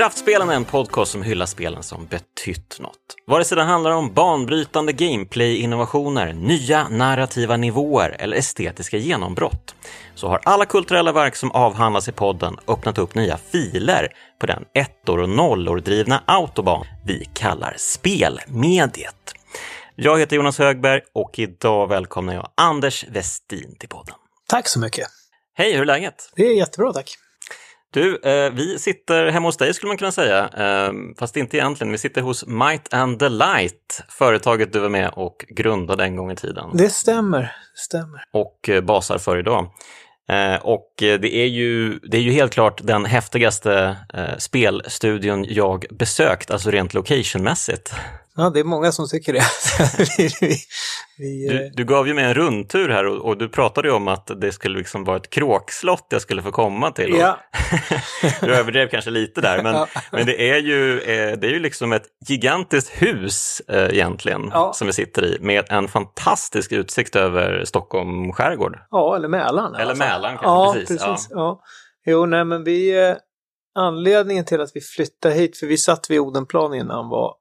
Kraftspelen är en podcast som hyllar spelen som betytt något. Vare sig det handlar om banbrytande gameplay-innovationer, nya narrativa nivåer eller estetiska genombrott så har alla kulturella verk som avhandlas i podden öppnat upp nya filer på den ettor och nollor drivna autobahn vi kallar spelmediet. Jag heter Jonas Högberg och idag välkomnar jag Anders Westin till podden. Tack så mycket. Hej, hur är läget? Det är jättebra, tack. Du, eh, vi sitter hemma hos dig skulle man kunna säga, eh, fast inte egentligen. Vi sitter hos Might and Delight, företaget du var med och grundade en gång i tiden. Det stämmer, stämmer. Och eh, basar för idag. Eh, och eh, det är, ju, det är ju helt klart den häftigaste spelstudion jag besökt, alltså rent locationmässigt. Ja, det är många som tycker det. vi, vi, du, du, gav ju mig en rundtur här och, och, du pratade ju om att det skulle liksom vara ett kråkslott jag skulle få komma till. Ja. du överdrev kanske lite där, men, ja. men det, är ju, det är ju liksom ett gigantiskt hus eh, egentligen ja. som vi sitter i med en fantastisk utsikt över Stockholm skärgård. Ja, eller Mälaren. Eller alltså. Mälaren kanske, ja, precis. precis. Ja. Jo, nej men vi... Anledningen till att vi flyttade hit, för vi satt vid Odenplan innan, var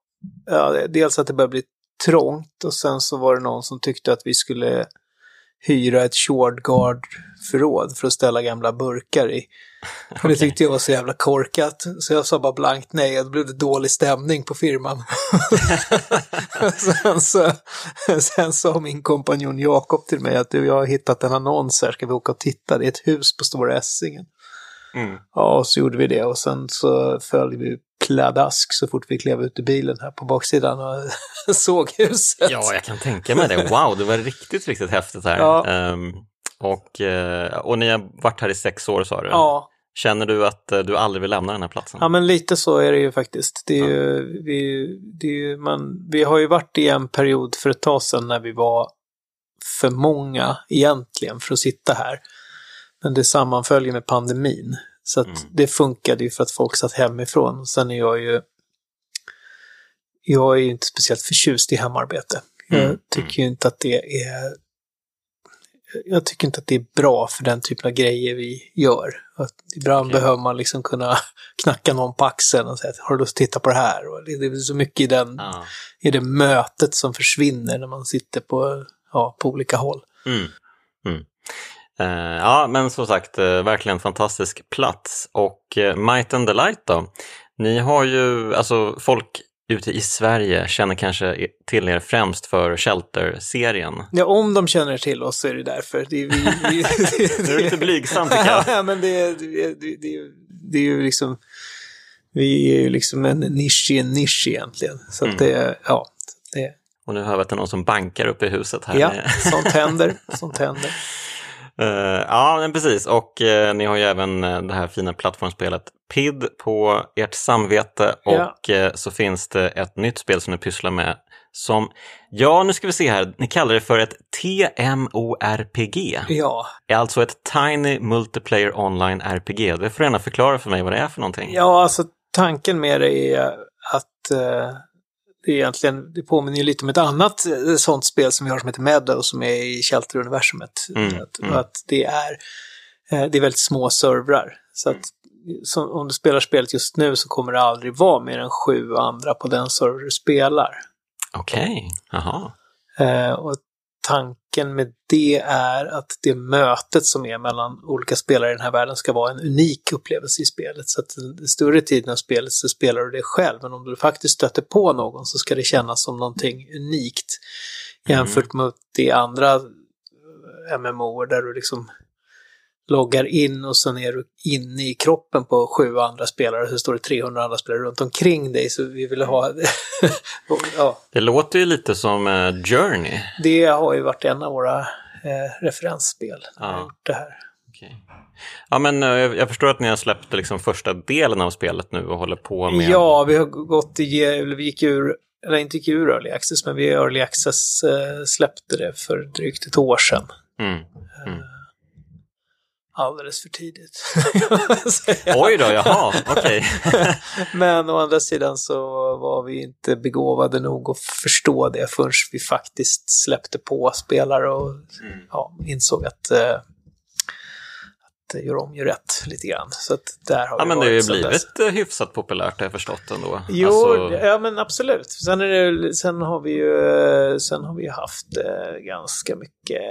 dels att det började bli trångt och sen så var det någon som tyckte att vi skulle hyra ett shortguard-förråd för att ställa gamla burkar i. Och det tyckte jag var så jävla korkat, så jag sa bara blankt nej och då blev det dålig stämning på firman. sen, så, sen sa min kompanjon Jakob till mig att du, jag har hittat en annons här, ska vi åka och titta? Det är ett hus på Stora Essingen. Mm. Ja, och så gjorde vi det och sen så följde vi pladask så fort vi klev ut ur bilen här på baksidan och såg huset. Ja, jag kan tänka mig det. Wow, det var riktigt, riktigt häftigt här. Ja. Um, och, eh, och ni har varit här i sex år sa du? Ja. Känner du att eh, du aldrig vill lämna den här platsen? Ja, men lite så är det ju faktiskt. Det är ja. ju, vi, det är ju, man, vi har ju varit i en period för ett tag sedan när vi var för många egentligen för att sitta här. Men det sammanföljer med pandemin. Så mm. det funkade ju för att folk satt hemifrån. Sen är jag ju jag är ju inte speciellt förtjust i hemarbete. Jag mm. tycker ju inte att det är jag tycker inte att det är bra för den typen av grejer vi gör. Att ibland okay. behöver man liksom kunna knacka någon på axeln och säga har du lust att titta på det här? Och det är så mycket i, den, ah. i det mötet som försvinner när man sitter på, ja, på olika håll. Mm. Uh, ja, men som sagt, uh, verkligen fantastisk plats. Och uh, Might and the Light då? Ni har ju, alltså folk ute i Sverige känner kanske till er främst för Shelter-serien. Ja, om de känner till oss så är det därför. Det är, vi, vi, det är lite blygsamt tycker jag. ja, men det, det, det, det är ju liksom, vi är ju liksom en nisch i en nisch egentligen. Så mm. det, ja. Det. Och nu hör vi att det är någon som bankar uppe i huset här. Ja, sånt händer. Sånt händer. Uh, ja, men precis. Och uh, ni har ju även uh, det här fina plattformsspelet PID på ert samvete och ja. så finns det ett nytt spel som ni pysslar med som, ja nu ska vi se här, ni kallar det för ett TMORPG. Ja. Alltså ett Tiny Multiplayer Online RPG. Det får du gärna förklara för mig vad det är för någonting. Ja, alltså tanken med det är att det, är egentligen, det påminner ju lite om ett annat eh, sånt spel som vi har som heter Meadow som är i Shelter-universumet. Mm, att, mm. att, det, är, eh, det är väldigt små servrar. Så att som, om du spelar spelet just nu så kommer det aldrig vara mer än sju andra på den server du spelar. Okej, okay. jaha. Eh, och tanken med det är att det mötet som är mellan olika spelare i den här världen ska vara en unik upplevelse i spelet. Så att den större tiden av spelet så spelar du det själv, men om du faktiskt stöter på någon så ska det kännas som någonting unikt. Jämfört mm. med de andra MMO där du liksom loggar in och sen är du inne i kroppen på sju andra spelare så står det 300 andra spelare runt omkring dig. Så vi ville ha... ja. Det låter ju lite som uh, Journey. Det har ju varit en av våra eh, referensspel. Ja. det här. Okay. Ja, men uh, jag förstår att ni har släppt liksom första delen av spelet nu och håller på med... Ja, vi har gått i... Vi gick ur eller inte gick ur Early Access, men vi Early Access eh, släppte det för drygt ett år sedan. Mm. Mm alldeles för tidigt. Oj då, jaha, okej. Okay. Men å andra sidan så var vi inte begåvade nog att förstå det förrän vi faktiskt släppte på spelare och mm. ja, insåg att, att att göra om, göra rätt lite grann. Så att där har ja, men det har ju sedan dess. blivit hyfsat populärt har jag förstått ändå. Jo, Alltså, ja men absolut. Sen, det, sen har vi ju sen har vi haft eh, ganska mycket...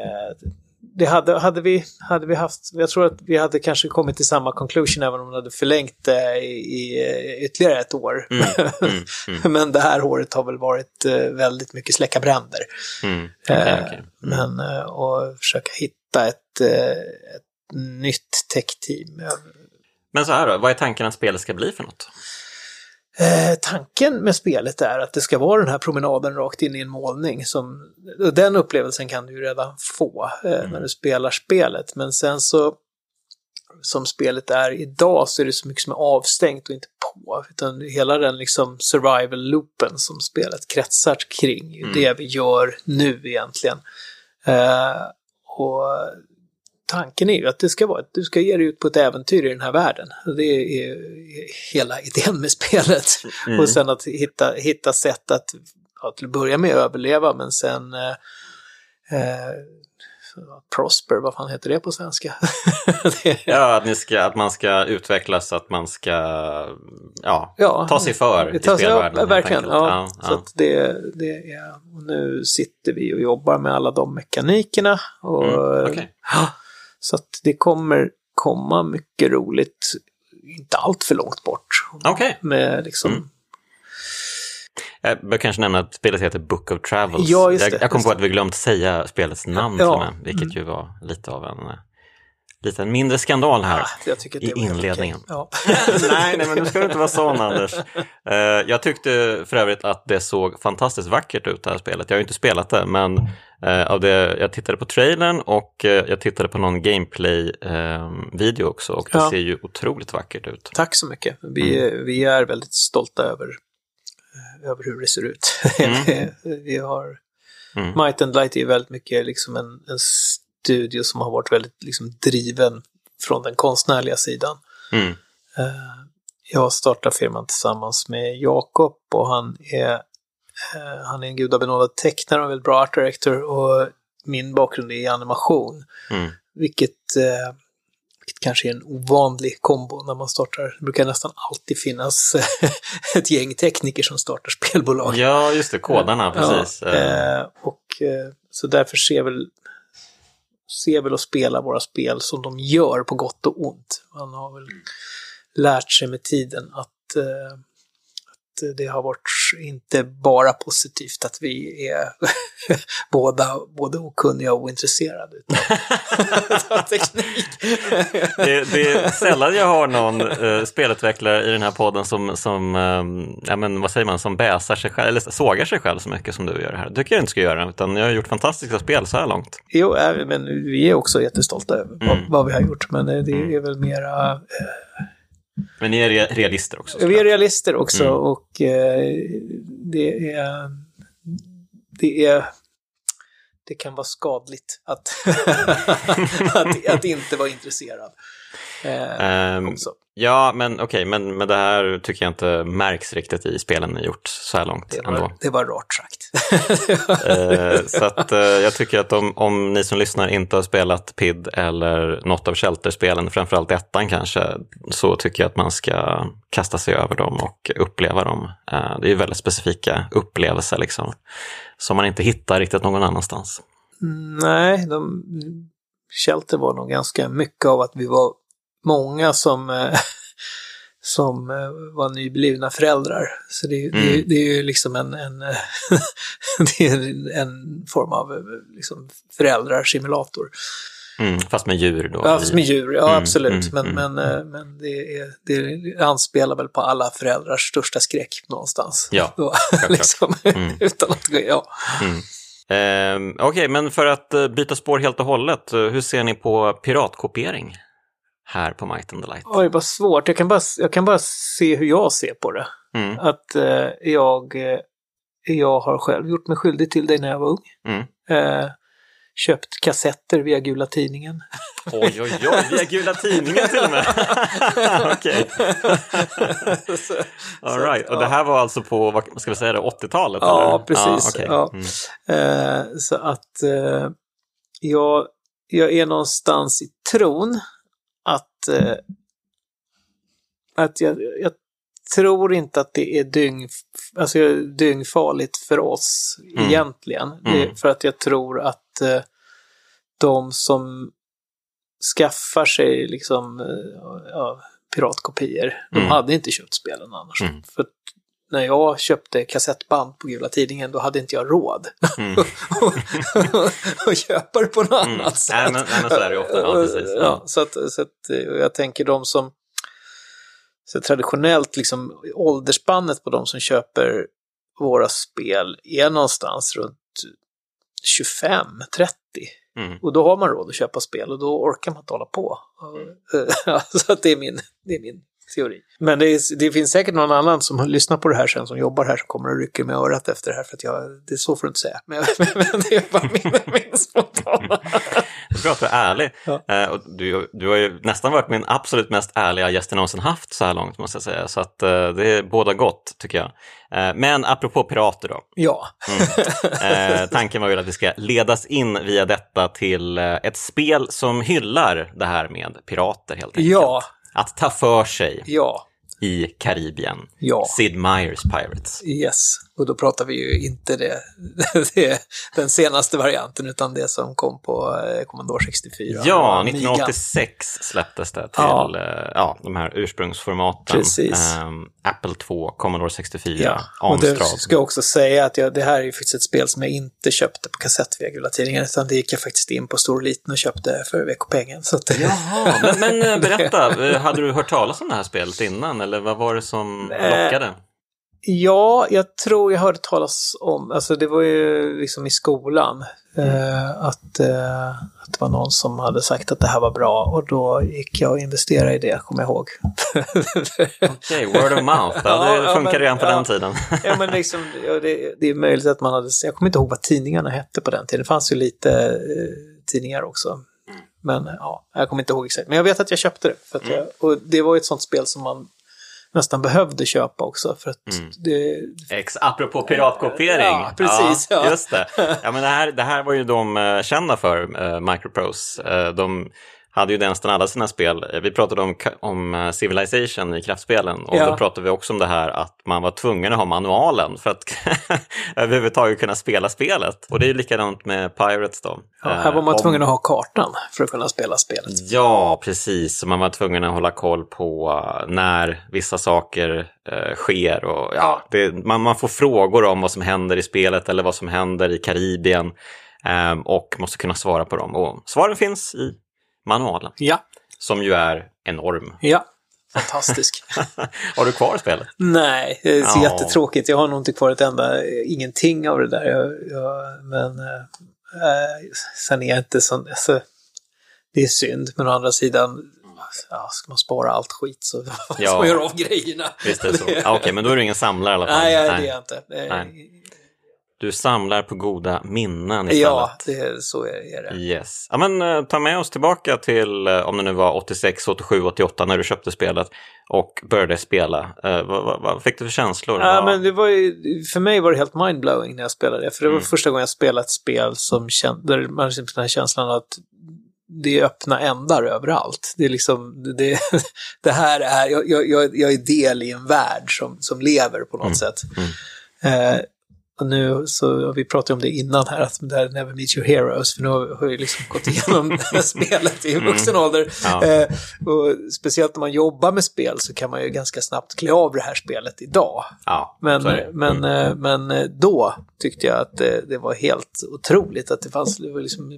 Det hade, hade, vi, hade vi haft, jag tror att vi hade kanske kommit till samma conclusion även om vi hade förlängt det i, i eh, ytterligare ett år. Mm, mm, mm, men det här året har väl varit eh, väldigt mycket släcka bränder. mm. Okej, Eh, okej. Men eh, och försöka hitta ett, ett nytt tech-team. Men så här då, vad är tanken att spelet ska bli för något? Eh, tanken med spelet är att det ska vara den här promenaden rakt in i en målning. Som, den upplevelsen kan du ju redan få eh, när du spelar spelet. Men sen så, som spelet är idag, så är det så mycket som är avstängt och inte på. Utan hela den liksom survival-loopen som spelet kretsar kring, ju det vi gör nu egentligen. Eh, och tanken är ju att det ska vara, att du ska ge dig ut på ett äventyr i den här världen. Det är hela idén med spelet. Mm. Och sen att hitta, hitta sätt att ja, till att börja med överleva men sen eh, eh, Prosper, vad fan heter det på svenska? det, Ja, att, ni ska, att man ska utvecklas, att man ska ja, Ja, ta sig för i spelvärlden. Ja, verkligen. Ja, Ja, Så det, det är, nu sitter vi och jobbar med alla de mekanikerna. Och, Mm, okej. Så att det kommer komma mycket roligt, inte allt för långt bort. Okej. Med liksom, Mm. Jag bör kanske nämna att spelet heter Book of Travels. Ja, jag, jag kom på att vi glömt säga spelets namn Ja. med, vilket ju var lite av en eh, liten mindre skandal här. ah, jag tycker att i inledningen. okej. nej, nej, men nu ska du inte vara sån Anders. Eh, jag tyckte för övrigt att det såg fantastiskt vackert ut det här spelet. Jag har ju inte spelat det, men eh, av det, jag tittade på trailern och eh, jag tittade på någon gameplay-video också och det Ja. ser ju otroligt vackert ut. Tack så mycket. Vi, Mm. vi är väldigt stolta över, över hur det ser ut. Mm. vi har Mm. Might and Light är ju väldigt mycket liksom en, en studio som har varit väldigt liksom driven från den konstnärliga sidan. Mm. Eh, Jag startar firman tillsammans med Jakob och han är, eh, han är en gudabenådad tecknare och en väldigt bra art director och min bakgrund är animation. Mm. Vilket, eh, vilket kanske är en ovanlig kombo när man startar. Det brukar nästan alltid finnas ett gäng tekniker som startar spelbolag. Ja, just det, kodarna, precis. Ja, eh, och, eh, så därför ser väl, ser väl att spela våra spel som de gör på gott och ont. Man har väl lärt sig med tiden att, eh, att det har varit inte bara positivt att vi är båda både okunniga och ointresserade av teknik. det, det är sällan jag har någon eh, spelutvecklare i den här podden som, som eh, ja, men, vad säger man, som bäsar sig själv, eller sågar sig själv så mycket som du gör här. Det tycker jag inte ska göra, utan jag har gjort fantastiska spel så här långt. Jo, men vi är också jättestolta över vad, Mm. vad vi har gjort, men eh, det är väl mera eh, Men ni är re- realister också. Vi är realister också Mm. och eh, det är... Det är... Det kan vara skadligt att, att, att inte vara intresserad. Eh, Ehm, också. Ja, men okej, men, men det här tycker jag inte märks riktigt i spelen ni gjort så här långt Det ändå. var, det var rart sagt. Eh, så att, eh, jag tycker att om, om ni som lyssnar inte har spelat PID eller något av Shelter-spelen, framförallt ettan kanske, så tycker jag att man ska kasta sig över dem och uppleva dem. Eh, det är ju väldigt specifika upplevelser liksom, som man inte hittar riktigt någon annanstans. Nej, de, Shelter var nog ganska mycket av att vi var många som, eh, som eh, var nyblivna föräldrar. Så det, är- det, Mm. det är ju liksom en, en, eh, det är en form av liksom föräldrarsimulator. Mm, fast med djur då. Ja, fast med djur, ja Mm, absolut. mm, men mm. men, eh, men det, är, det anspelar väl på alla föräldrars största skräck någonstans. Ja, Då, liksom, Mm. utan att gå, ja. Mm. Eh, Okej, men för att byta spår helt och hållet, hur ser ni på piratkopiering här på Might and the Light? Oj, vad svårt. Jag kan, bara, jag kan bara se hur jag ser på det. Mm. att eh, jag, eh, jag har själv gjort mig skyldig till det när jag var ung. Mm. Eh, köpt kassetter via Gula Tidningen. Oj, oj, oj, via Gula Tidningen till och med. Okej. All right. Och det här var alltså på, vad ska vi säga, det, 80-talet? Ja, eller? precis. okej. Ja. Mm. Eh, så att eh, jag, jag är någonstans i tron att, eh, att jag, jag tror inte att det är dyng, alltså, dyngfarligt för oss Mm. egentligen. Mm. för att jag tror att eh, de som skaffar sig liksom eh, ja, piratkopior, de Mm. hade inte köpt spelen annars. Mm. För när jag köpte kassettband på Gula Tidningen, då hade inte jag råd Mm. att köpa det på något Mm. annat sätt. Nej, men, nej, men så är det ju ofta. Ja, precis. Ja, så att, så att eh, jag tänker de som så traditionellt liksom åldersspannet på de som köper våra spel är någonstans runt 25, 30. Mm. Och då har man råd att köpa spel och då orkar man inte hålla på. Ja, så att det är min, det är min teori. Men det, är, det finns säkert någon annan som har lyssnat på det här sen, som jobbar här, som kommer att rycka med örat efter det här. För att jag, det är så får du inte säga. Men, men det är bara min, min spontana. Det är bra att du är ärlig. Ja. Eh, och du, du har ju nästan varit min absolut mest ärliga gäst jag någonsin haft så här långt, måste jag säga. Så att eh, det är båda gott, tycker jag. Eh, men apropå pirater då. Ja. Eh, tanken var ju att vi ska ledas in via detta till eh, ett spel som hyllar det här med pirater helt enkelt. Ja. Att ta för sig Ja. i Karibien. Ja. Sid Meier's Pirates. Yes, och då pratar vi ju inte det, det den senaste varianten utan det som kom på eh, Commodore 64. Ja, Amiga. 1986 släpptes det till Ja. ja. ja, de här ursprungsformaten. Precis. Ehm, Apple 2, Commodore 64, Ja, och det Amstrad. ska jag också säga att jag, det här är ju faktiskt ett spel som jag inte köpte på kassett via Tidningen, utan det gick jag faktiskt in på Stor och Liten och köpte för veckopengen. Så att, Jaha, men, men eh, berätta, eh, hade du hört talas om det här spelet innan eller vad var det som Eh, lockade? Ja, jag tror jag hörde talas om, alltså det var ju liksom i skolan, Mm. eh, att, eh, att det var någon som hade sagt att det här var bra och då gick jag och investerade i det, kommer jag ihåg. Okej, word of mouth, ja, det Ja, funkar men- redan på ja. den tiden. ja, men liksom, ja, det, det är möjligt att man hade, jag kommer inte ihåg vad tidningarna hette på den tiden, det fanns ju lite eh, tidningar också. Men ja, jag kommer inte ihåg exakt. Men jag vet att jag köpte det. För Mm. jag, och det var ju ett sånt spel som man nästan behövde köpa också. För att Mm. det, Ex, apropå piratkopiering. Ja, precis, ja. Just det. Ja, men det, här, det här var ju de eh, kända för, uh, Microprose. Eh, de hade ju nästan alla sina spel. Eh, Vi pratade om, om eh, Civilization i kraftspelen och Ja. då pratade vi också om det här att man var tvungen att ha manualen för att överhuvudtaget kunna spela spelet. Och det är ju likadant med Pirates då. ja, här var man Eh, tvungen att ha kartan för att kunna spela spelet. Ja, precis. Man var tvungen att hålla koll på när vissa saker eh, sker. Och, ja, det, man, man får frågor om vad som händer i spelet eller vad som händer i Karibien och måste kunna svara på dem. Och svaren finns i manualen, Ja, som ju är enorm. ja. Fantastisk. Har du kvar spelet? Nej, det är Ja. jättetråkigt. Jag har nog inte kvar ett enda, ingenting av det där. Jag, jag, men eh, eh, sen är jag inte sån, alltså, det är synd. Men å andra sidan, ja, ska man spara allt skit så får Ja. man göra av grejerna. Visst är det så? Ah, Okej, men då är du ingen samlare i alla fall. Nej, jag- det är jag inte. Nej. Du samlar på goda minnen istället. Ja, det, är- så är det. Yes. Ja, men, eh, ta med oss tillbaka till, eh, om det nu var 86, 87, 88 när du köpte spelet och började spela. Eh, vad, vad, vad fick du för känslor? Ja, Vad- men det var ju, för mig var det helt mindblowing när jag spelade det. För det var Mm. första gången jag spelade ett spel som kän, där man har den här känslan att det är öppna ändar överallt. Det är liksom, det, det här är, jag, jag, jag jag är del i en värld som, som lever på något Mm. sätt. Mm. Eh, och nu, så vi pratade om det innan här, att det här Never Meet Your Heroes, för nu har jag liksom gått igenom spelet i vuxen ålder. Mm. Ja. Eh, och speciellt när man jobbar med spel så kan man ju ganska snabbt klä av det här spelet idag. ja, Men, Mm. eh, men eh, då tyckte jag att det, det var helt otroligt att det fanns, det var liksom,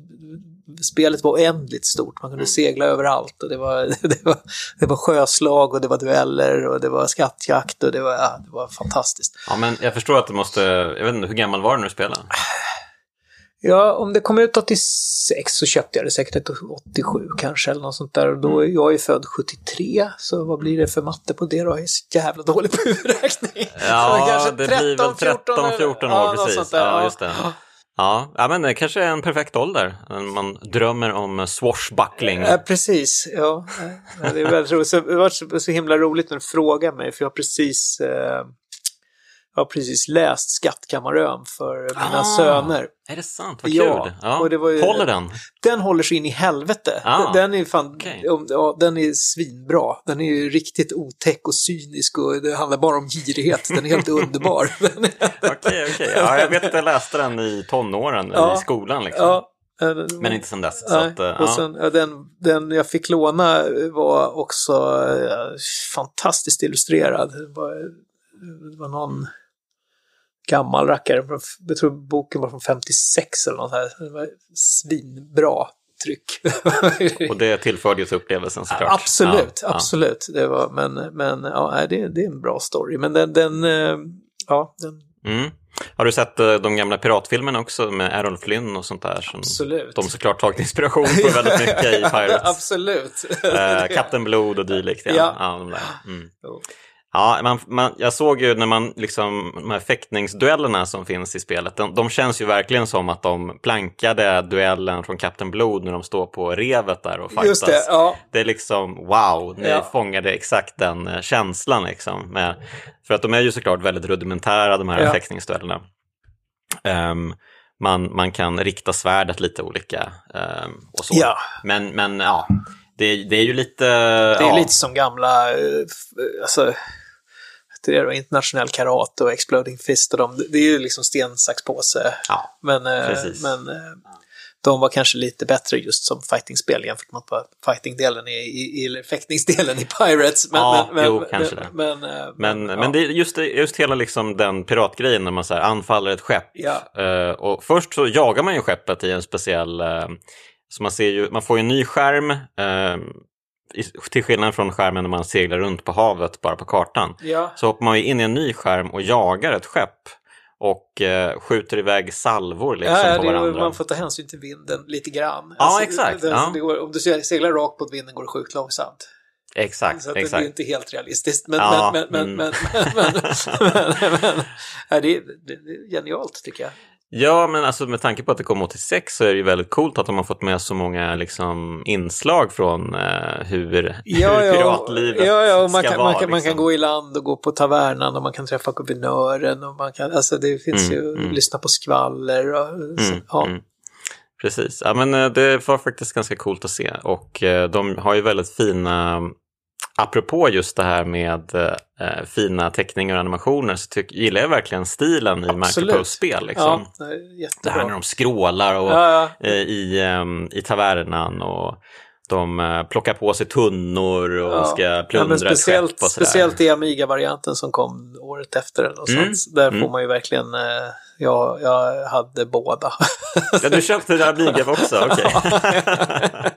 spelet var oändligt stort, man kunde segla överallt och det var, det, var, det var sjöslag och det var dueller och det var skattjakt och det var, ja, det var fantastiskt. Ja, men jag förstår att det måste, jag vet inte, hur gammal var du när du spelade? Ja, om det kom ut 86 så köpte jag det säkert ett 87 kanske eller något sånt där. Och då, jag är född 73, så vad blir det för matte på det då? Jag är så jävla dålig på huvudräkning. Ja, det blir väl 13, 14 år, ja, precis. Ja, just det. Ja, ja, men det kanske är en perfekt ålder. Man drömmer om swashbuckling. Ja, precis. Ja, det är väldigt roligt. Så, det var så, så himla roligt när du frågade mig, för jag har precis... Eh, jag har precis läst Skattkammarön för mina Ah. söner. Är det sant? Vad kul! Ja. och det var ju- Håller den? Den håller sig in i helvete. Ah, den är fan, om- ja, den är svinbra. Den är ju riktigt otäck och cynisk och det handlar bara om girighet. Den är helt underbar. Okej, okej. Ja, jag vet att jag läste den i tonåren Ja. i skolan. Liksom. Men inte sen dess. Nej, att, och ja. sen, ja, den, den jag fick låna var också eh, fantastiskt illustrerad. Det var, det var någon gammal rackare. Jag tror boken var från 56 eller något här. Det var svinbra tryck. Och det tillförde ju till upplevelsen såklart. absolut, Ja, ja. absolut. Det var, men men ja, det, det är en bra story. Men den, den eh, ja, den, Mm. Har du sett eh, de gamla piratfilmerna också med Errol Flynn och sånt där? Absolut. de såklart tagit inspiration från väldigt mycket i Pirates. absolut. Eh, Kapten Blod och dylikt. Ja. Ja. Ja, de där. Mm. Ja, man, man, jag såg ju när man liksom, de här fäktningsduellerna som finns i spelet, de, de känns ju verkligen som att de plankade duellen från Kapten Blod när de står på revet där och fightas. Det, ja. Det är liksom wow, ni Ja. fångade exakt den eh, känslan liksom. Med, för att de är ju såklart väldigt rudimentära de här Ja. fäktningsduellerna. Ehm, man, man kan rikta svärdet lite olika ehm, och så. Ja. Men, men ja, det, det är ju lite... Det är ja, lite som gamla, eh, alltså, det då internationell karate och exploding fist och de, det är ju liksom sten, sax, påse. Ja, Men, eh, Precis. men eh, de var kanske lite bättre just som fightingspel jämfört med fightingdelen i, i, eller fäktningsdelen i Pirates. Men, Ja, men, jo, men, kanske det. Men, eh, Men, ja. men det är just, just hela liksom den piratgrejen när man så anfaller ett skepp. Ja. Och först så jagar man ju skeppet i en speciell... så man, ser ju, man får ju en ny skärm. Eh, till skillnad från skärmen när man seglar runt på havet bara på kartan. Ja, Så hoppar man ju in i en ny skärm och jagar ett skepp. Och eh, skjuter iväg salvor liksom ja, på det är, varandra. man får ta hänsyn till vinden lite grann. Ja, exakt, Det, ja. går, om du seglar rakt mot vinden går det sjukt långsamt. Exakt, Så att det exakt. blir inte helt realistiskt. Men, Ja, men, men, mm. men, men, men, men, men, ja, det, är, det är genialt tycker jag. Ja, men alltså med tanke på att det kom 86 så är det ju väldigt coolt att de har fått med så många liksom, inslag från eh, hur, Ja, hur piratlivet ja, ja, och man, ska kan, vara. man, kan, man kan liksom. gå i land och gå på tavernan och man kan träffa guvernören och man kan, alltså det finns Mm, ju, mm. lyssna på skvaller och så, Mm, ja. mm. Precis, ja, men eh, det var faktiskt ganska coolt att se och eh, de har ju väldigt fina, apropå just det här med eh, fina teckningar och animationer så tyck, gillar jag verkligen stilen i. Micropost-spel. Liksom. Ja, det det här när de skrålar och, Ja, ja. eh, i, ehm, i tavernan och de eh, plockar på sig tunnor och Ja. ska Ja, plundra men ett skepp speciellt, och sådär. speciellt i Amiga-varianten som kom året efter. Eller något Mm, sånt. Där mm. får man ju verkligen, eh, ja, jag hade båda. Ja, du köpte Amiga också? Okej.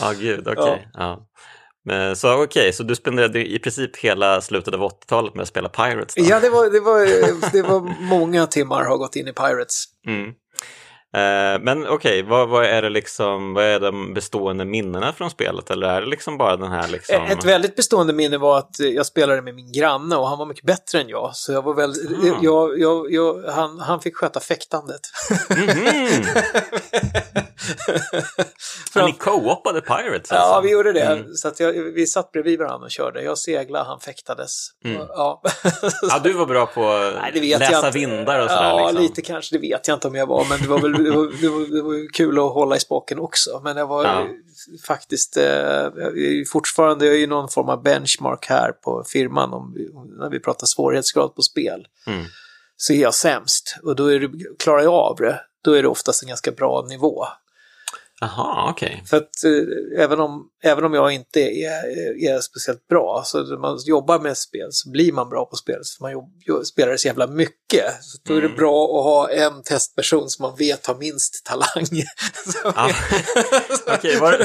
Ja, gud, okej. Ja. Men, så okej, så du spenderade i princip hela slutet av 80-talet med att spela Pirates? Då? ja, det var, det, var, det var många timmar har gått in i Pirates. Mm. Eh, men okej, vad, vad är det liksom, vad är de bestående minnena från spelet? Eller är det liksom bara den här liksom... Ett väldigt bestående minne var att jag spelade med min granne och han var mycket bättre än jag. Så jag var väl, Ah. jag, jag, jag, han, han fick sköta fäktandet. Mhm. Så ni co-opade Pirates? Ja, alltså? vi gjorde det. Mm. Så att jag, vi satt bredvid varandra och körde. Jag seglade, han fäktades. Mm. Ja. Ja, du var bra på att läsa vindar och sådär? Ja, liksom. lite kanske. Det vet jag inte om jag var. Men det var väl det var, det var, det var ju kul att hålla i spaken också. Men jag var Ja. faktiskt eh, jag är fortfarande jag är ju någon form av benchmark här på firman om, när vi pratar svårighetsgrad på spel. Mm. Så är jag sämst och då är det, klarar jag av det. Då är det oftast en ganska bra nivå. Jaha, okej. För att eh, även, om, även om jag inte är, är speciellt bra, så när man jobbar med spel så blir man bra på spel. Så man jobb, jo- spelar så jävla mycket. Så då är det Mm. bra att ha en testperson som man vet har minst talang. så, Okej, var-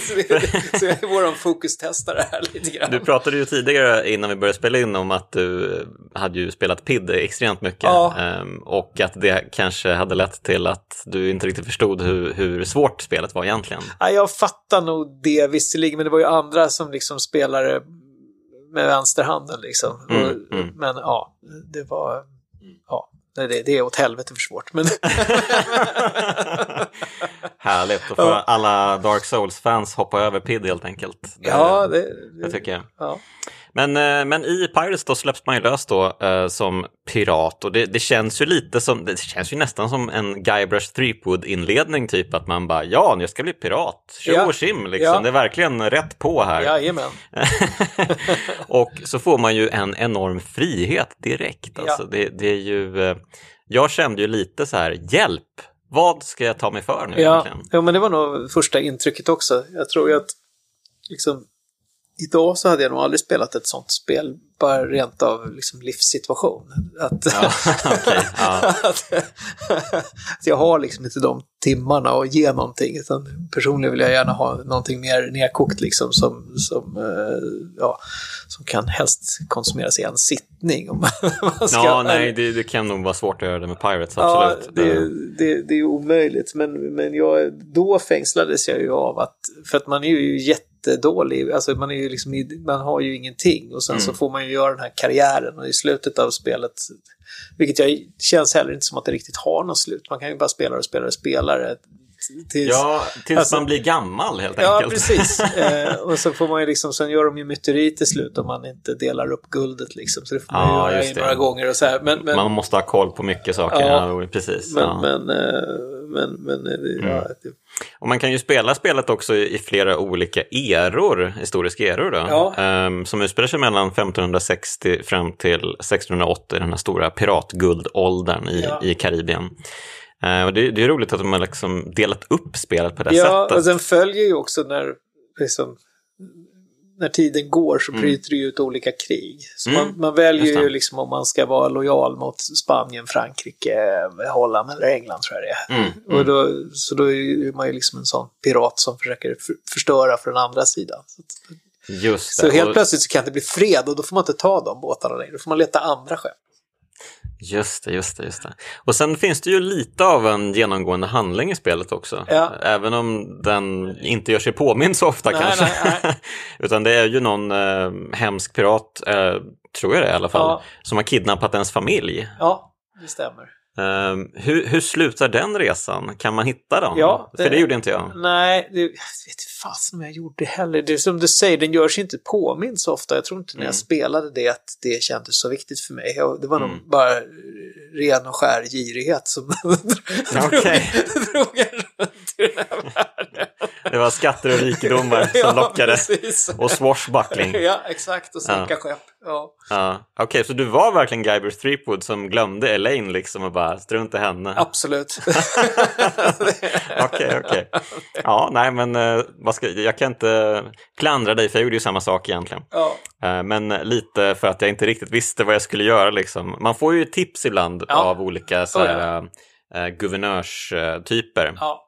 så, det- så jag är vår fokustestare här lite grann. Du pratade ju tidigare innan vi började spela in om att du hade ju spelat PID extremt mycket. Ja. ehm, och att det kanske hade lett till att du inte riktigt förstod hur, hur svårt spelet var egentligen. Ja, jag fattar nog det visserligen, men det var ju andra som liksom spelade med vänsterhanden liksom. Mm, och, mm. Men ja, det var... Ja, det, det är åt helvete för svårt. Men... Härligt, då får Ja. alla Dark Souls-fans hoppa över PID helt enkelt. Det, Ja, det, det tycker jag. ja. Men, eh, men i Pirates då släpps man ju lös då eh, som pirat och det, det känns ju lite som, det känns ju nästan som en Guybrush Threepwood-inledning typ att man bara ja, jag ska bli pirat, tjo Ja. och tjim liksom, Ja. det är verkligen rätt på här. Jajamän. och så får man ju en enorm frihet direkt. Alltså, det, det är ju, eh, jag kände ju lite så här, hjälp, vad ska jag ta mig för nu Ja, egentligen? ja, men det var nog första intrycket också. Jag tror ju att liksom, idag så hade jag nog aldrig spelat ett sånt spel, bara rent av liksom, livssituation. Att, Ja, okej, ja. att, att jag har liksom inte de timmarna att ge någonting. Utan personligen vill jag gärna ha någonting mer nedkokt liksom, som, som, eh, ja, som kan helst konsumeras i en sittning. Om man ska, Ja, nej, det, det kan nog vara svårt att göra det med Pirates, Ja, absolut. det, det, det är omöjligt. Men, men jag, då fängslades jag ju av att, för att man är ju jättedålig, alltså man, är ju liksom, i- man har ju ingenting och sen så Mm. får man ju göra den här karriären och i slutet av spelet, vilket jag känns heller inte som att det riktigt har något slut. Man kan ju bara spela och spela och spela det tills, Ja, tills Alltså- man blir gammal helt Ja, enkelt. precis. Eh, och så får man ju liksom, sen gör de ju myteri till slut om man inte delar upp guldet liksom. Så det får man Ja, ju göra några gånger och så här. Men, men, Man måste ha koll på mycket saker, Ja, ja, precis. men, ja. men, eh, men, men, eh, ja, det- Och man kan ju spela spelet också i flera olika eror, historiska eror då, Ja. ehm, som utspelar sig mellan 1560 fram till 1680, den här stora piratguldåldern i, Ja. i Karibien. Eh, och det, det är roligt att de har liksom delat upp spelet på det Ja, sättet. och den följer ju också när, liksom, när tiden går så bryter det ut olika krig. Så Mm, man, man väljer ju liksom om man ska vara lojal mot Spanien, Frankrike, Holland eller England tror jag det är. Mm, Och då, så då är man ju liksom en sån pirat som försöker för, förstöra för den andra sidan. Så, Just så det. helt och, plötsligt så kan det bli fred och då får man inte ta de båtarna längre. Då får man leta andra skepp. Just det, just det, just det. Och sen finns det ju lite av en genomgående handling i spelet också. Ja. Även om den inte gör sig påmind så ofta Nej, kanske. nej, nej. Utan det är ju någon eh, hemsk pirat, eh, tror jag det är i alla fall, Ja. som har kidnappat ens familj. Ja, det stämmer. Eh, hur, hur slutar den resan? Kan man hitta dem? Ja, För det- gjorde inte jag. Nej, det, jag vet inte fasen om jag gjorde heller. Det är som du säger, den gör sig inte påmind så ofta. Jag tror inte när Mm. jag spelade det att det kändes så viktigt för mig. Jag, det var Mm. nog bara ren och skär girighet som drog, drog en i den här världen. Det var skatter och rikedomar som Ja, lockade. precis. Och swashbuckling. Ja, exakt. Och sänka skepp. Ja. Ja. Okej, så du var verkligen Guybrush Threepwood som glömde Elaine liksom och bara strunt i henne? Absolut. Okej, okej. Ja, nej men eh, vad ska, jag kan inte klandra dig för jag gjorde ju samma sak egentligen. ja. Eh, Men lite för att jag inte riktigt visste vad jag skulle göra liksom. Man får ju tips ibland Ja. av olika så här, Oh, eh, guvernörstyper. ja.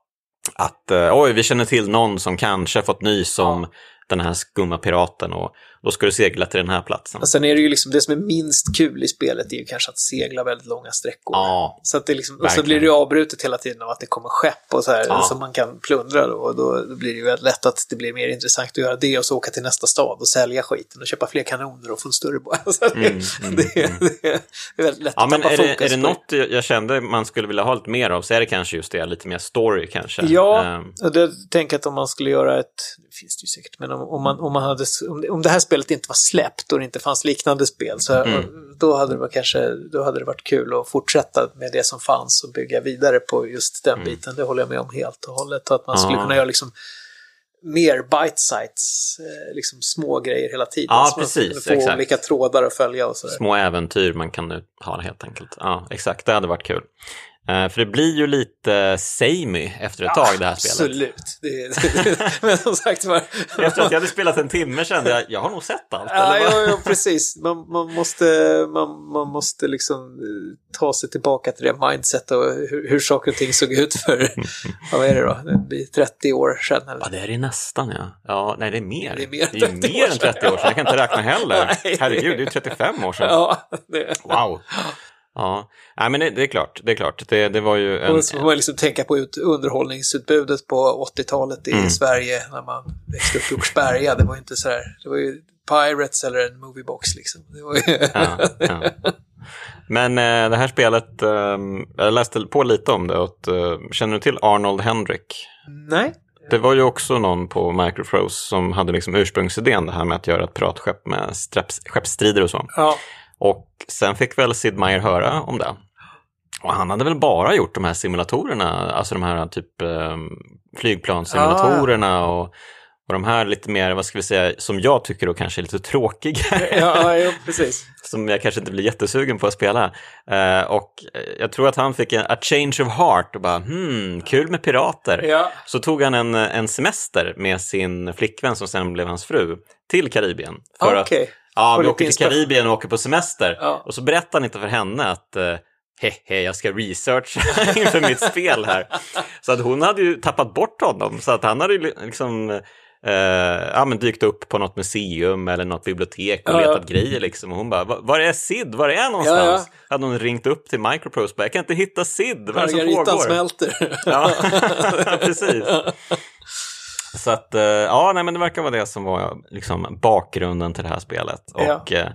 Att eh, oj, vi känner till någon som kanske fått nys om Ja den här skumma piraten och då ska du segla till den här platsen. Och sen är det ju liksom det som är minst kul i spelet är ju kanske att segla väldigt långa sträckor. Ja, Så att det liksom, och så blir det ju avbrutet hela tiden av att det kommer skepp och så här Ja. som man kan plundra då, och då, blir det ju väldigt lätt att det blir mer intressant att göra det och så åka till nästa stad och sälja skiten och köpa fler kanoner och få en större båt. Det, Mm, mm, det, mm. det är väldigt lätt Ja, att men tappa är det, fokus är det något jag kände man skulle vilja ha lite mer av så är det kanske just det, lite mer story kanske. Ja, Ehm, och det tänker att om man skulle göra ett, finns det ju säkert, men om, om, man, om, man hade, om, det, om det här spelet inte var släppt och det inte fanns liknande spel så Mm. då, hade det varit kanske, då hade det varit kul att fortsätta med det som fanns och bygga vidare på just den biten. Det håller jag med om helt och hållet. Och att man skulle Mm. Kunna göra liksom mer bite sites, eh, liksom små grejer hela tiden. Ja, så man precis, få exakt. olika trådar att följa och sådär. små äventyr man kan nu ha helt enkelt. Ja, exakt, det hade varit kul. Eh, för det blir ju lite samey efter ett tag det här spelet. Absolut. Det, det, men som sagt var... Efter att jag hade spelat en timme kände jag, jag har nog sett allt. Ja, ja, ja, precis. Man, man, måste, man, man måste liksom eh, ta sig tillbaka till det mindset och hur, hur saker och ting såg ut för, ja, vad är det då, det blir 30 år sedan. Eller? Ja, det är det nästan ja. Ja, nej det är mer. Det är mer än ju 30 mer år än 30 år sedan. Jag kan inte räkna heller. Herregud, det är ju 35 år sedan. Ja, det, Wow. Ja, nej, men det, det är klart. Det är klart. Det, det var ju en... och så får man liksom tänka på ut underhållningsutbudet på 80-talet i Mm. Sverige när man växte upp i Åkersberga. Det var ju inte så här, det var ju Pirates eller en Moviebox liksom. Ju... Ja, ja. Men eh, det här spelet, eh, jag läste på lite om det. Och, eh, känner du till Arnold Hendrick? Nej. Det var ju också någon på Microprose som hade liksom ursprungsidén det här med att göra ett pratskepp med skeppsstrider och så. Ja. Och sen fick väl Sid Meier höra om det. Och han hade väl bara gjort de här simulatorerna, alltså de här typ eh, flygplanssimulatorerna och, och de här lite mer, vad ska vi säga, som jag tycker då kanske är lite tråkiga. Ja, ja, precis. som jag kanske inte blir jättesugen på att spela. Eh, och jag tror att han fick en a change of heart och bara, hmm, kul med pirater. Ja. Så tog han en, en semester med sin flickvän som sen blev hans fru till Karibien. För att, Okej. Ja, vi åker till. Karibien och åker på semester. Ja. Och så berättade han inte för henne att eh, hehe, jag ska researcha inför mitt spel här. Så att hon hade ju tappat bort honom. Så att han hade ju liksom eh, ja, men dykt upp på något museum eller något bibliotek och Ja, ja. letat grejer liksom. Och hon bara, "Va- var är Sid? Var är han någonstans? Hade hon ringt upp till Microprose och bara, jag kan inte hitta Sid, vad är det som pågår? smälter. Ja, precis. Så att, eh, ja, nej, men det verkar vara det som var liksom, bakgrunden till det här spelet. Ja. Och eh,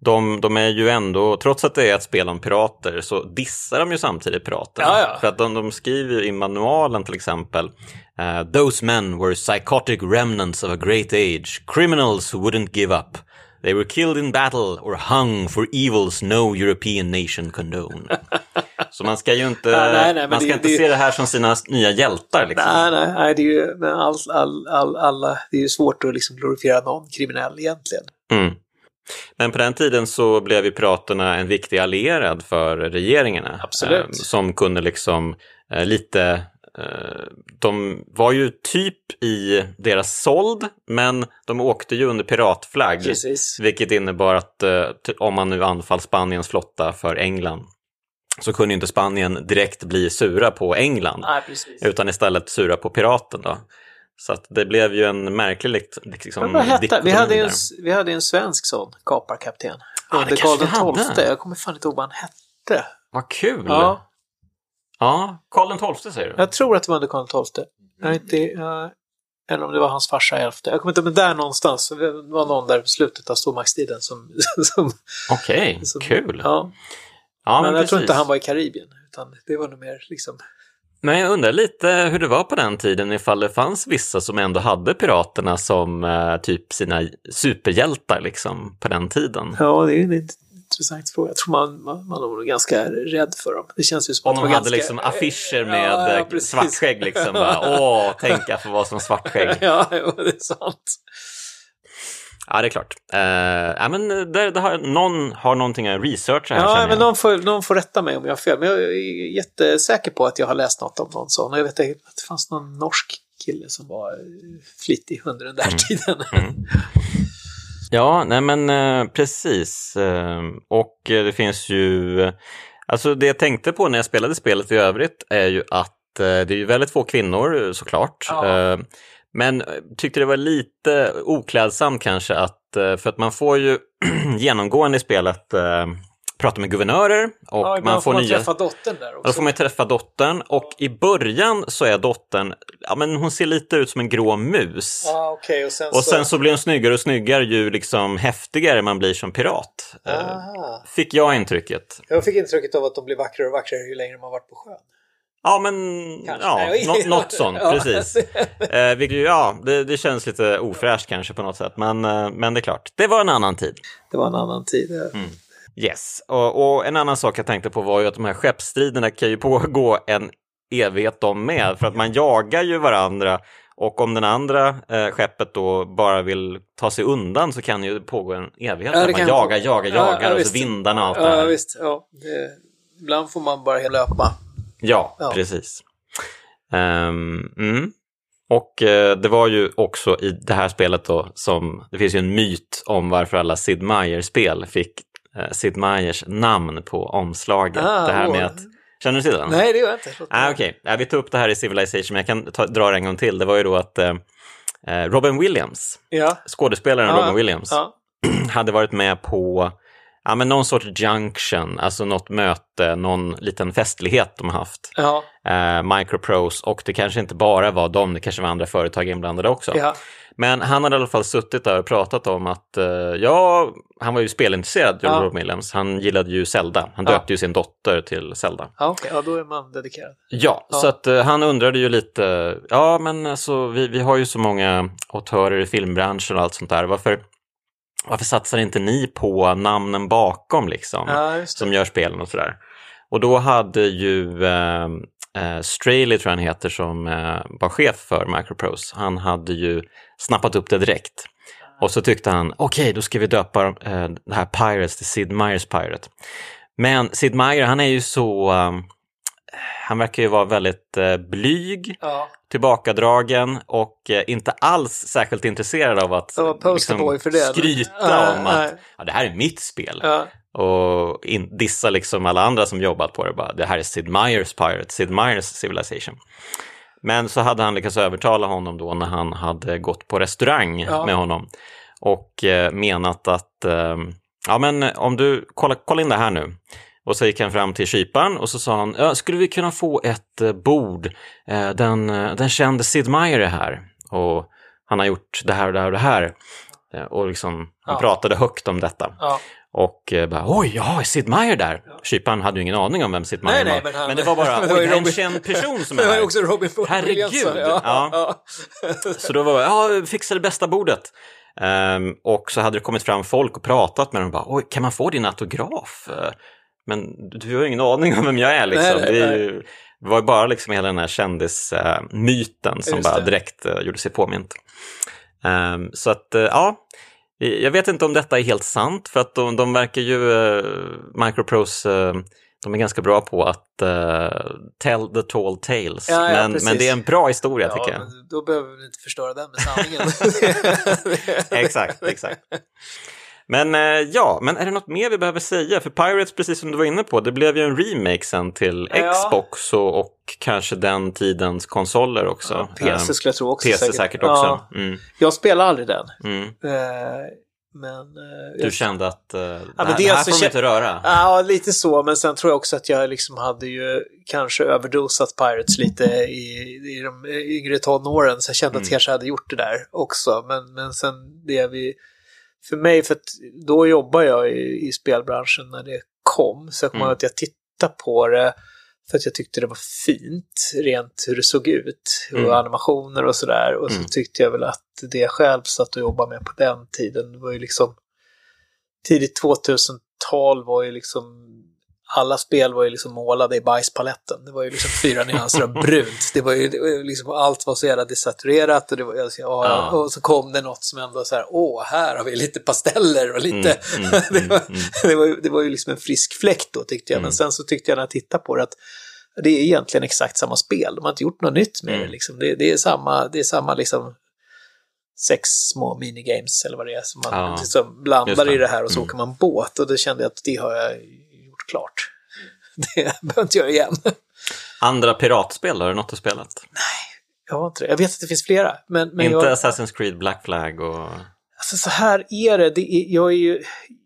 de, de är ju ändå, trots att det är ett spel om pirater, så dissar de ju samtidigt piraterna. Ja, ja. För att de, de skriver ju i manualen till exempel, eh, Those men were psychotic remnants of a great age, criminals who wouldn't give up. They were killed in battle or hung for evils no European nation condone. Så man ska ju inte, Nej, nej, nej, man ska det- inte det- se det här som sina nya hjältar. Liksom. Nej, nej, nej, det är ju, all, all, all, alla, det är ju svårt att liksom glorifiera någon kriminell egentligen. Mm. Men på den tiden så blev ju piraterna en viktig allierad för regeringarna. Absolut. Eh, som kunde liksom eh, lite, eh, de var ju typ i deras sold, men de åkte ju under piratflagg. Precis. Vilket innebar att eh, om man nu anfall Spaniens flotta för England så kunde inte Spanien direkt bli sura på England. Nej. Utan istället sura på piraten då. Så att det blev ju en märklig liksom, hette, vi, hade en, vi hade en svensk sån kaparkapten. Det Under Karl XII. Jag kommer fan inte ihåg vad han hette. Vad kul! Ja, Ja, Karl XII säger du? jag tror att det var under Karl XII. Jag inte, jag, eller om det var hans farsa elfte. Jag kommer inte men där någonstans. Det var någon där i slutet av stormaktstiden som... som, Okej, som kul. Ja, Ja, men, jag tror precis. inte han var i Karibien. Utan det var nog mer liksom... Men jag undrar lite hur det var på den tiden, ifall det fanns vissa som ändå hade piraterna som eh, typ sina superhjältar liksom på den tiden. Ja, det är en intressant fråga. Jag tror man, man, man var nog ganska rädd för dem. Det känns ju som Om de hade ganska... liksom affischer med Ja, ja, eh, svartskägg liksom. Bara, Åh, tänk jag får vara som svartskägg. Ja, jo, det är sant. Ja, det är klart. Eh, ja, men det, det har, någon har någonting att researcha här Ja, men någon får, någon får rätta mig om jag har fel. Men jag är jättesäker på att jag har läst något om någon sån. Jag vet att det fanns någon norsk kille som var flitig under den där tiden. Ja, nej men eh, precis. Eh, och det finns ju... eh, Alltså det jag tänkte på när jag spelade spelet i övrigt är ju att det är väldigt få kvinnor såklart. Ja. Men eh, tyckte det var lite oklädsamt kanske att, eh, för att man får ju genomgående i spelet eh, prata med guvernörer och Ja, man får man nya... träffa dottern där Då också. får man träffa dottern och i början så är dottern, ja men hon ser lite ut som en grå mus. Ja, okej. Och sen Och så... sen så blir hon snyggare och snyggare ju liksom häftigare man blir som pirat. Aha. Fick jag intrycket. Jag fick intrycket av att de blir vackrare och vackrare ju längre man varit på sjön. Ja, men ja, nå- något sånt, Ja. precis. Eh, vilket, ju- ja, det, det känns lite ofräscht kanske på något sätt, men, eh, men det är klart, det var en annan tid. Det var en annan tid. Mm. Yes, och, och en annan sak jag tänkte på var ju att de här skeppsstriderna kan ju pågå en evighet de med, för att man jagar ju varandra och om den andra eh, skeppet då bara vill ta sig undan så kan ju det pågå en evighet. Ja, det att man kan- jagar, jagar, Ja, jagar ja, och så vindarna och allt det Ja, här. visst. Ja, det... Ibland får man bara löpa. Ja, Ja. precis. Ehm, mm. Och eh, det var ju också i det här spelet då som, det finns ju en myt om varför alla Sid Meier-spel fick eh, Sid Meiers namn på omslaget. Ah, det här med att, känner du till den? Nej, det gör jag inte. Ah, Okej, ja, vi tog upp det här i Civilization, men jag kan ta, dra det en gång till. Det var ju då att eh, eh, Robin Williams, Ja. skådespelaren Ja, Robin Williams, Ja. hade varit med på ja, men någon sorts junction, alltså något möte, någon liten festlighet de har haft. Ja, Eh, Microprose och det kanske inte bara var dem, det kanske var andra företag inblandade också. ja, Men han hade i alla fall suttit där och pratat om att, eh, ja, han var ju spelintresserad, John Ja. Robert Williams. Han gillade ju Zelda. Han döpte ju sin dotter till Zelda. ja okej, ja, då är man dedikerad. Ja, Ja. så att eh, han undrade ju lite, ja men alltså vi, vi har ju så många autörer i filmbranschen och allt sånt där. Varför, varför satsar inte ni på namnen bakom liksom? Ja, som gör spelen och sådär. Och då hade ju eh, eh, Straley, tror jag han heter, som eh, var chef för Microprose, han hade ju snappat upp det direkt. Och så tyckte han, okej, då ska vi döpa eh, det här Pirates till Sid Meier's Pirate. Men Sid Meier, han är ju så, eh, han verkar ju vara väldigt eh, blyg, Ja, tillbakadragen och eh, inte alls särskilt intresserad av att för det. skryta Nej, om att ja, det här är mitt spel ja, och in, dissa liksom alla andra som jobbat på det. Bara, det här är Sid Meier's Pirate, Sid Meier's Civilization. Men så hade han lyckats övertala honom då när han hade gått på restaurang med honom och eh, menat att eh, ja men om du, kolla, kolla in det här nu. Och så gick han fram till kyparen och så sa han, ja, skulle vi kunna få ett eh, bord? Eh, den, eh, den kände Sid Meier är här och han har gjort det här och det här och det här. Och liksom, han Ja. pratade högt om detta. ja. Och bara, oj, ja, är Sid Meier där? Kyparen hade ju ingen aning om vem Sid Meier Nej, nej, var. men han- det var bara, men oj, det är en Robin- känd person som är Det var här. också Robin Herregud, Williamson. Ja, ja. ja. Så då var det, ja, fixa det bästa bordet. Ehm, och så hade det kommit fram folk och pratat med dem och bara, oj, kan man få din autograf? Eh, Men du har ju ingen aning om vem jag är liksom. Nej, nej, det, är ju, det var ju bara liksom hela den här kändismyten som bara det. direkt eh, gjorde sig påmint. Ehm, så att, eh, ja, jag vet inte om detta är helt sant, för att de, de verkar ju, uh, Microprose, eh, de är ganska bra på att eh, tell the tall tales. Ja, ja, men, men det är en bra historia Ja, tycker jag. då behöver vi inte förstöra den med sanningen. exakt, exakt. Men eh, ja, men är det något mer vi behöver säga? För Pirates, precis som du var inne på, det blev ju en remake sen till Ja. Xbox och, och kanske den tidens konsoler också. Ja, PC skulle jag tro också. PC säkert, också. Ja, Mm, jag spelar aldrig den. mm. Eh, Men... eh, Du jag- kände att uh, det, men det dels här så får kä- inte röra? Ja, lite så, men sen tror jag också att jag liksom hade ju kanske överdosat Pirates lite i, i de yngre tonåren, så jag kände att Mm. jag kanske hade gjort det där också. Men, men sen det vi... För mig, för att då jobbar jag i, i spelbranschen när det kom, så jag kommer Mm. att jag tittade på det för att jag tyckte det var fint, rent hur det såg ut, och Mm. animationer och sådär. Och så Mm. tyckte jag väl att det jag själv satt och jobbade med på den tiden var ju liksom tidigt 2000-tal var ju liksom alla spel var ju liksom målade i bajspaletten. Det var ju liksom fyra nyanser av brunt. Det var ju, det var ju liksom, allt var så jävla desaturerat och, det var, jag, ja, Ja. och så kom det något som ändå så här, åh, här har vi lite pasteller och lite... Mm, mm, det, var, mm, det, var, ju- det var ju liksom en frisk fläkt då tyckte jag. Mm. Men sen så tyckte jag när jag tittade på det att det är egentligen exakt samma spel. De har inte gjort något nytt med Mm. det. Liksom. Det, det är samma, det är samma liksom sex små minigames eller vad det är som man Ja, liksom blandar det. i det här och så Mm. åker man båt och det kände jag att det har jag klart. Det behöver inte göra igen. Andra piratspel, har du något att spela? Jag har inte det. Jag vet att det finns flera. Men, men Inte jag, Assassin's Creed Black Flag och... alltså så här är det. det är, jag, är ju,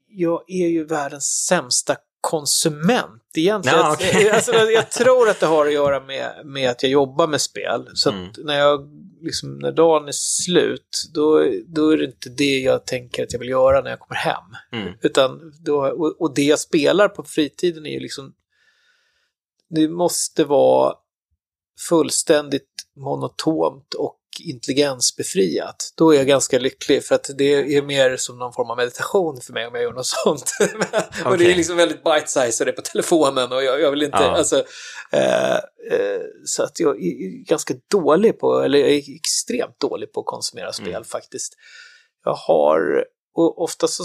jag är ju världens sämsta konsument egentligen. Ja, okej. alltså, jag tror att det har att göra med, med att jag jobbar med spel. Så Mm. när, jag, liksom, när dagen är slut, då, då är det inte det jag tänker att jag vill göra när jag kommer hem. Mm. Utan då, och, och det jag spelar på fritiden är ju liksom... Det måste vara fullständigt monotont och intelligensbefriat. Då är jag ganska lycklig för att det är mer som någon form av meditation för mig om jag gör något sånt. och det är liksom väldigt bite-size och det är på telefonen och jag, jag vill inte, Ja. alltså, eh, eh, så att jag är ganska dålig på, eller jag är extremt dålig på att konsumera spel Mm. faktiskt. Jag har, och ofta så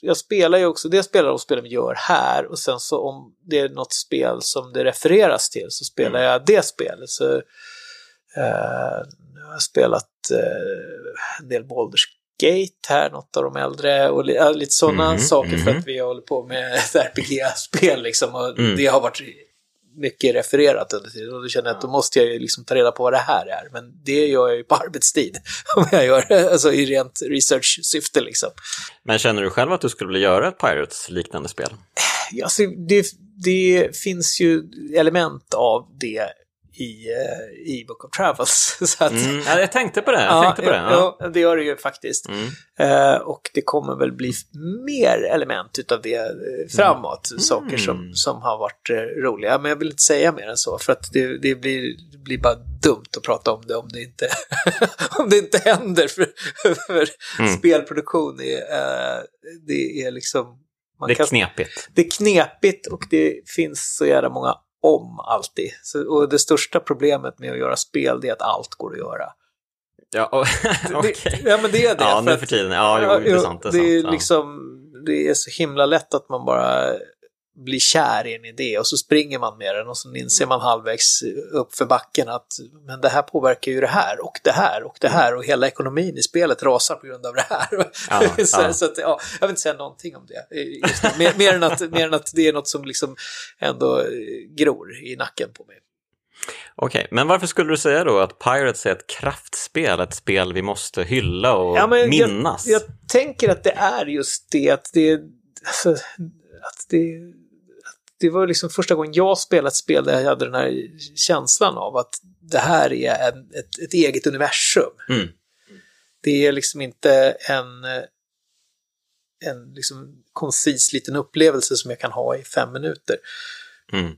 jag spelar ju också, det spelar de spelen vi gör här och sen så om det är något spel som det refereras till så spelar Mm. jag det spelet. Så, eh, nu har jag spelat eh, en del Baldur's Gate här, något av de äldre och li, lite sådana Mhm, saker för mhm. att vi håller på med RPG-spel liksom och Mm. det har varit mycket refererat under tiden. Och då känner jag att då måste jag ju liksom ta reda på vad det här är. Men det gör jag ju på arbetstid. Om jag gör alltså i rent research-syfte liksom. Men känner du själv att du skulle vilja göra ett Pirates-liknande spel? Alltså, det, det finns ju element av det i, eh, i Book of Travels. Så att, mm, jag tänkte på det. Jag ja, tänkte på det. Ja. ja. det gör det ju faktiskt. Mm. Eh, och det kommer väl bli mer element utav det eh, framåt. Mm. Saker som, som har varit eh, roliga. Men jag vill inte säga mer än så. För att det, det, blir, det blir bara dumt att prata om det om det inte, om det inte händer. För, för Mm. spelproduktion är, eh, det är liksom... man Det är kan- knepigt. det är knepigt och det finns så jävla många om alltid. Så, och det största problemet med att göra spel det är att allt går att göra. Ja, och-. Det, ja, men det är det. Ja, nu att- för tiden. Ja, jo, det är sant. Det är, sant. liksom, det är så himla lätt att man bara blir kär i en idé och så springer man med den och så inser man halvvägs upp för backen att men det här påverkar ju det här och det här och det här och hela ekonomin i spelet rasar på grund av det här. Ja, så, ja. så att, ja, jag vill inte säga någonting om det. Det. Mer, mer, än att, mer än att det är något som liksom ändå eh, gror i nacken på mig. Okej, men varför skulle du säga då att Pirates är ett kraftspel, ett spel vi måste hylla och Ja, minnas? Jag, jag tänker att det är just det att det, alltså, att det, det var liksom första gången jag spelade ett spel där jag hade den här känslan av att det här är en, ett, ett eget universum. Mm. Det är liksom inte en, en liksom koncis liten upplevelse som jag kan ha i fem minuter. Mm.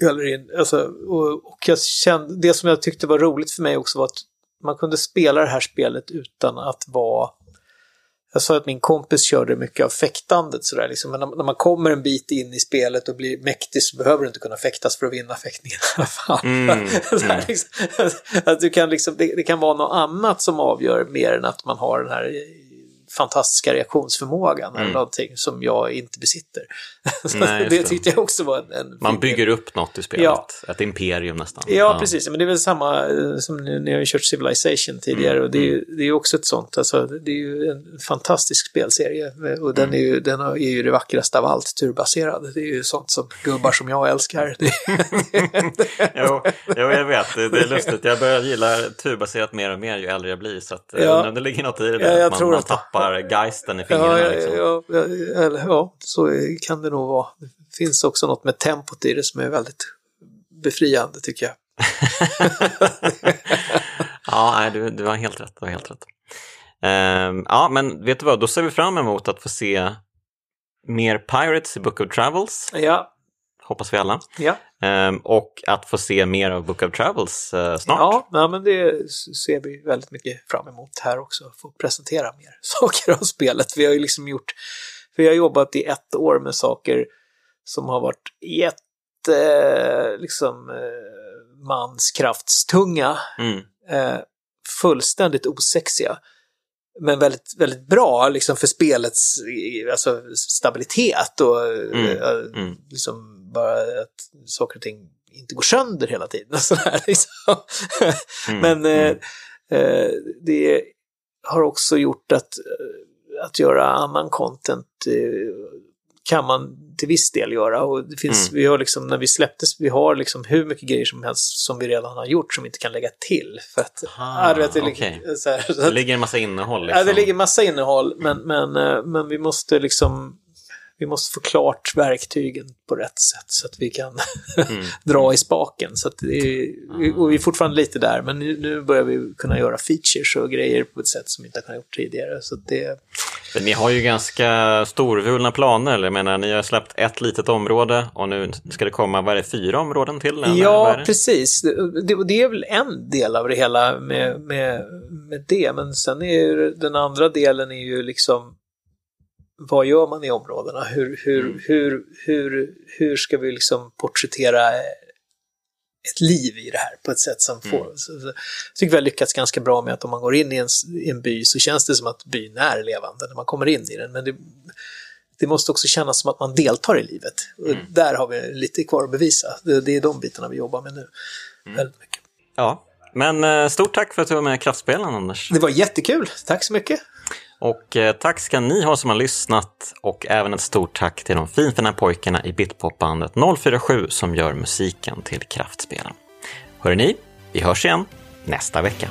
Eller in, alltså, och, och jag kände, det som jag tyckte var roligt för mig också var att man kunde spela det här spelet utan att vara... Jag sa att min kompis körde mycket av fäktandet sådär liksom. Men när, man kommer en bit in i spelet och blir mäktig så behöver du inte kunna fäktas för att vinna fäktningen i alla fall. Mm, mm. liksom, att du kan liksom, det, det kan vara något annat som avgör mer än att man har den här fantastiska reaktionsförmågan eller Mm. någonting som jag inte besitter. Nej, det tyckte jag också var en, en Man bygger upp något i spelet, Ja. ett imperium nästan. Ja, precis. Men det är väl samma eh, som ni har ju kört Civilization tidigare. Mm, Och det är, ju, det är också ett sånt. Alltså, det är ju en fantastisk spelserie. eh, Och den Mm. är ju, den är ju det vackraste av allt, turbaserad. Det är ju sånt som gubbar som jag älskar. Jo, jo, jag vet. Det, är lustigt. Jag börjar gilla turbaserat mer och mer ju äldre jag blir. Så att, eh, Ja. det ligger något i det Ja, där. jag att man, tror man att- tappar geisten i fingrarna. ja, liksom. ja, ja, eller, ja, så kan det nog vara. Det finns också något med tempot i det som är väldigt befriande tycker jag. Ja, nej, du, du har helt rätt. Du har helt rätt. Ehm, ja, men vet du vad? Då ser vi fram emot att få se mer Pirates i Book of Travels, Ja, hoppas vi alla. ja. Ehm, och att få se mer av Book of Travels eh, snart. Ja, men det ser vi väldigt mycket fram emot här också. Få presentera mer saker av spelet. Vi har ju liksom gjort, vi har jobbat i ett år med saker som har varit jätte, liksom, eh, manskraftstunga, Mm, eh, fullständigt osexiga. Men väldigt, väldigt bra liksom för spelets alltså, stabilitet och Mm, mm. liksom bara att saker och ting inte går sönder hela tiden. och Sådär, liksom. mm, Men eh, mm. eh, det har också gjort att, eh, att göra annan content kan man till viss del göra. Och det finns, Mm. vi har liksom, när vi släpptes, vi har liksom hur mycket grejer som helst som vi redan har gjort som vi inte kan lägga till. För att, Aha, vet, det, så här, så Det att, ligger en massa innehåll. Liksom. ja, det ligger massa innehåll, men, men, men vi måste liksom vi måste få klart verktygen på rätt sätt så att vi kan Mm. dra i spaken. Så är, och vi är fortfarande lite där, men nu, nu börjar vi kunna göra features och grejer på ett sätt som vi inte har kunnat gjort tidigare. Så det, Men Ni har ju ganska storvulna planer. Jag menar, ni har släppt ett litet område och nu ska det komma, vad är det, fyra områden till? eller ja, precis. Det, det, är väl en del av det hela med, med, med det, men sen är ju den andra delen är ju liksom vad gör man i områdena? Hur, hur, Mm. hur, hur, hur ska vi liksom porträttera ett liv i det här på ett sätt som får... Mm. Så, så, jag tycker vi har lyckats ganska bra med att om man går in i en, i en by så känns det som att byn är levande när man kommer in i den. Men det, det måste också kännas som att man deltar i livet. Mm. där har vi lite kvar att bevisa. Det, det är de bitarna vi jobbar med nu. Mm. Väldigt mycket. Ja, men eh, stort tack för att du var med i Kraftspelen, Anders. Det var jättekul. Tack så mycket. Och eh, tack ska ni ha som har lyssnat och även ett stort tack till de finfina pojkarna i Bitpopbandet 047 som gör musiken till Kraftspelen. Hörrni, vi hörs igen nästa vecka.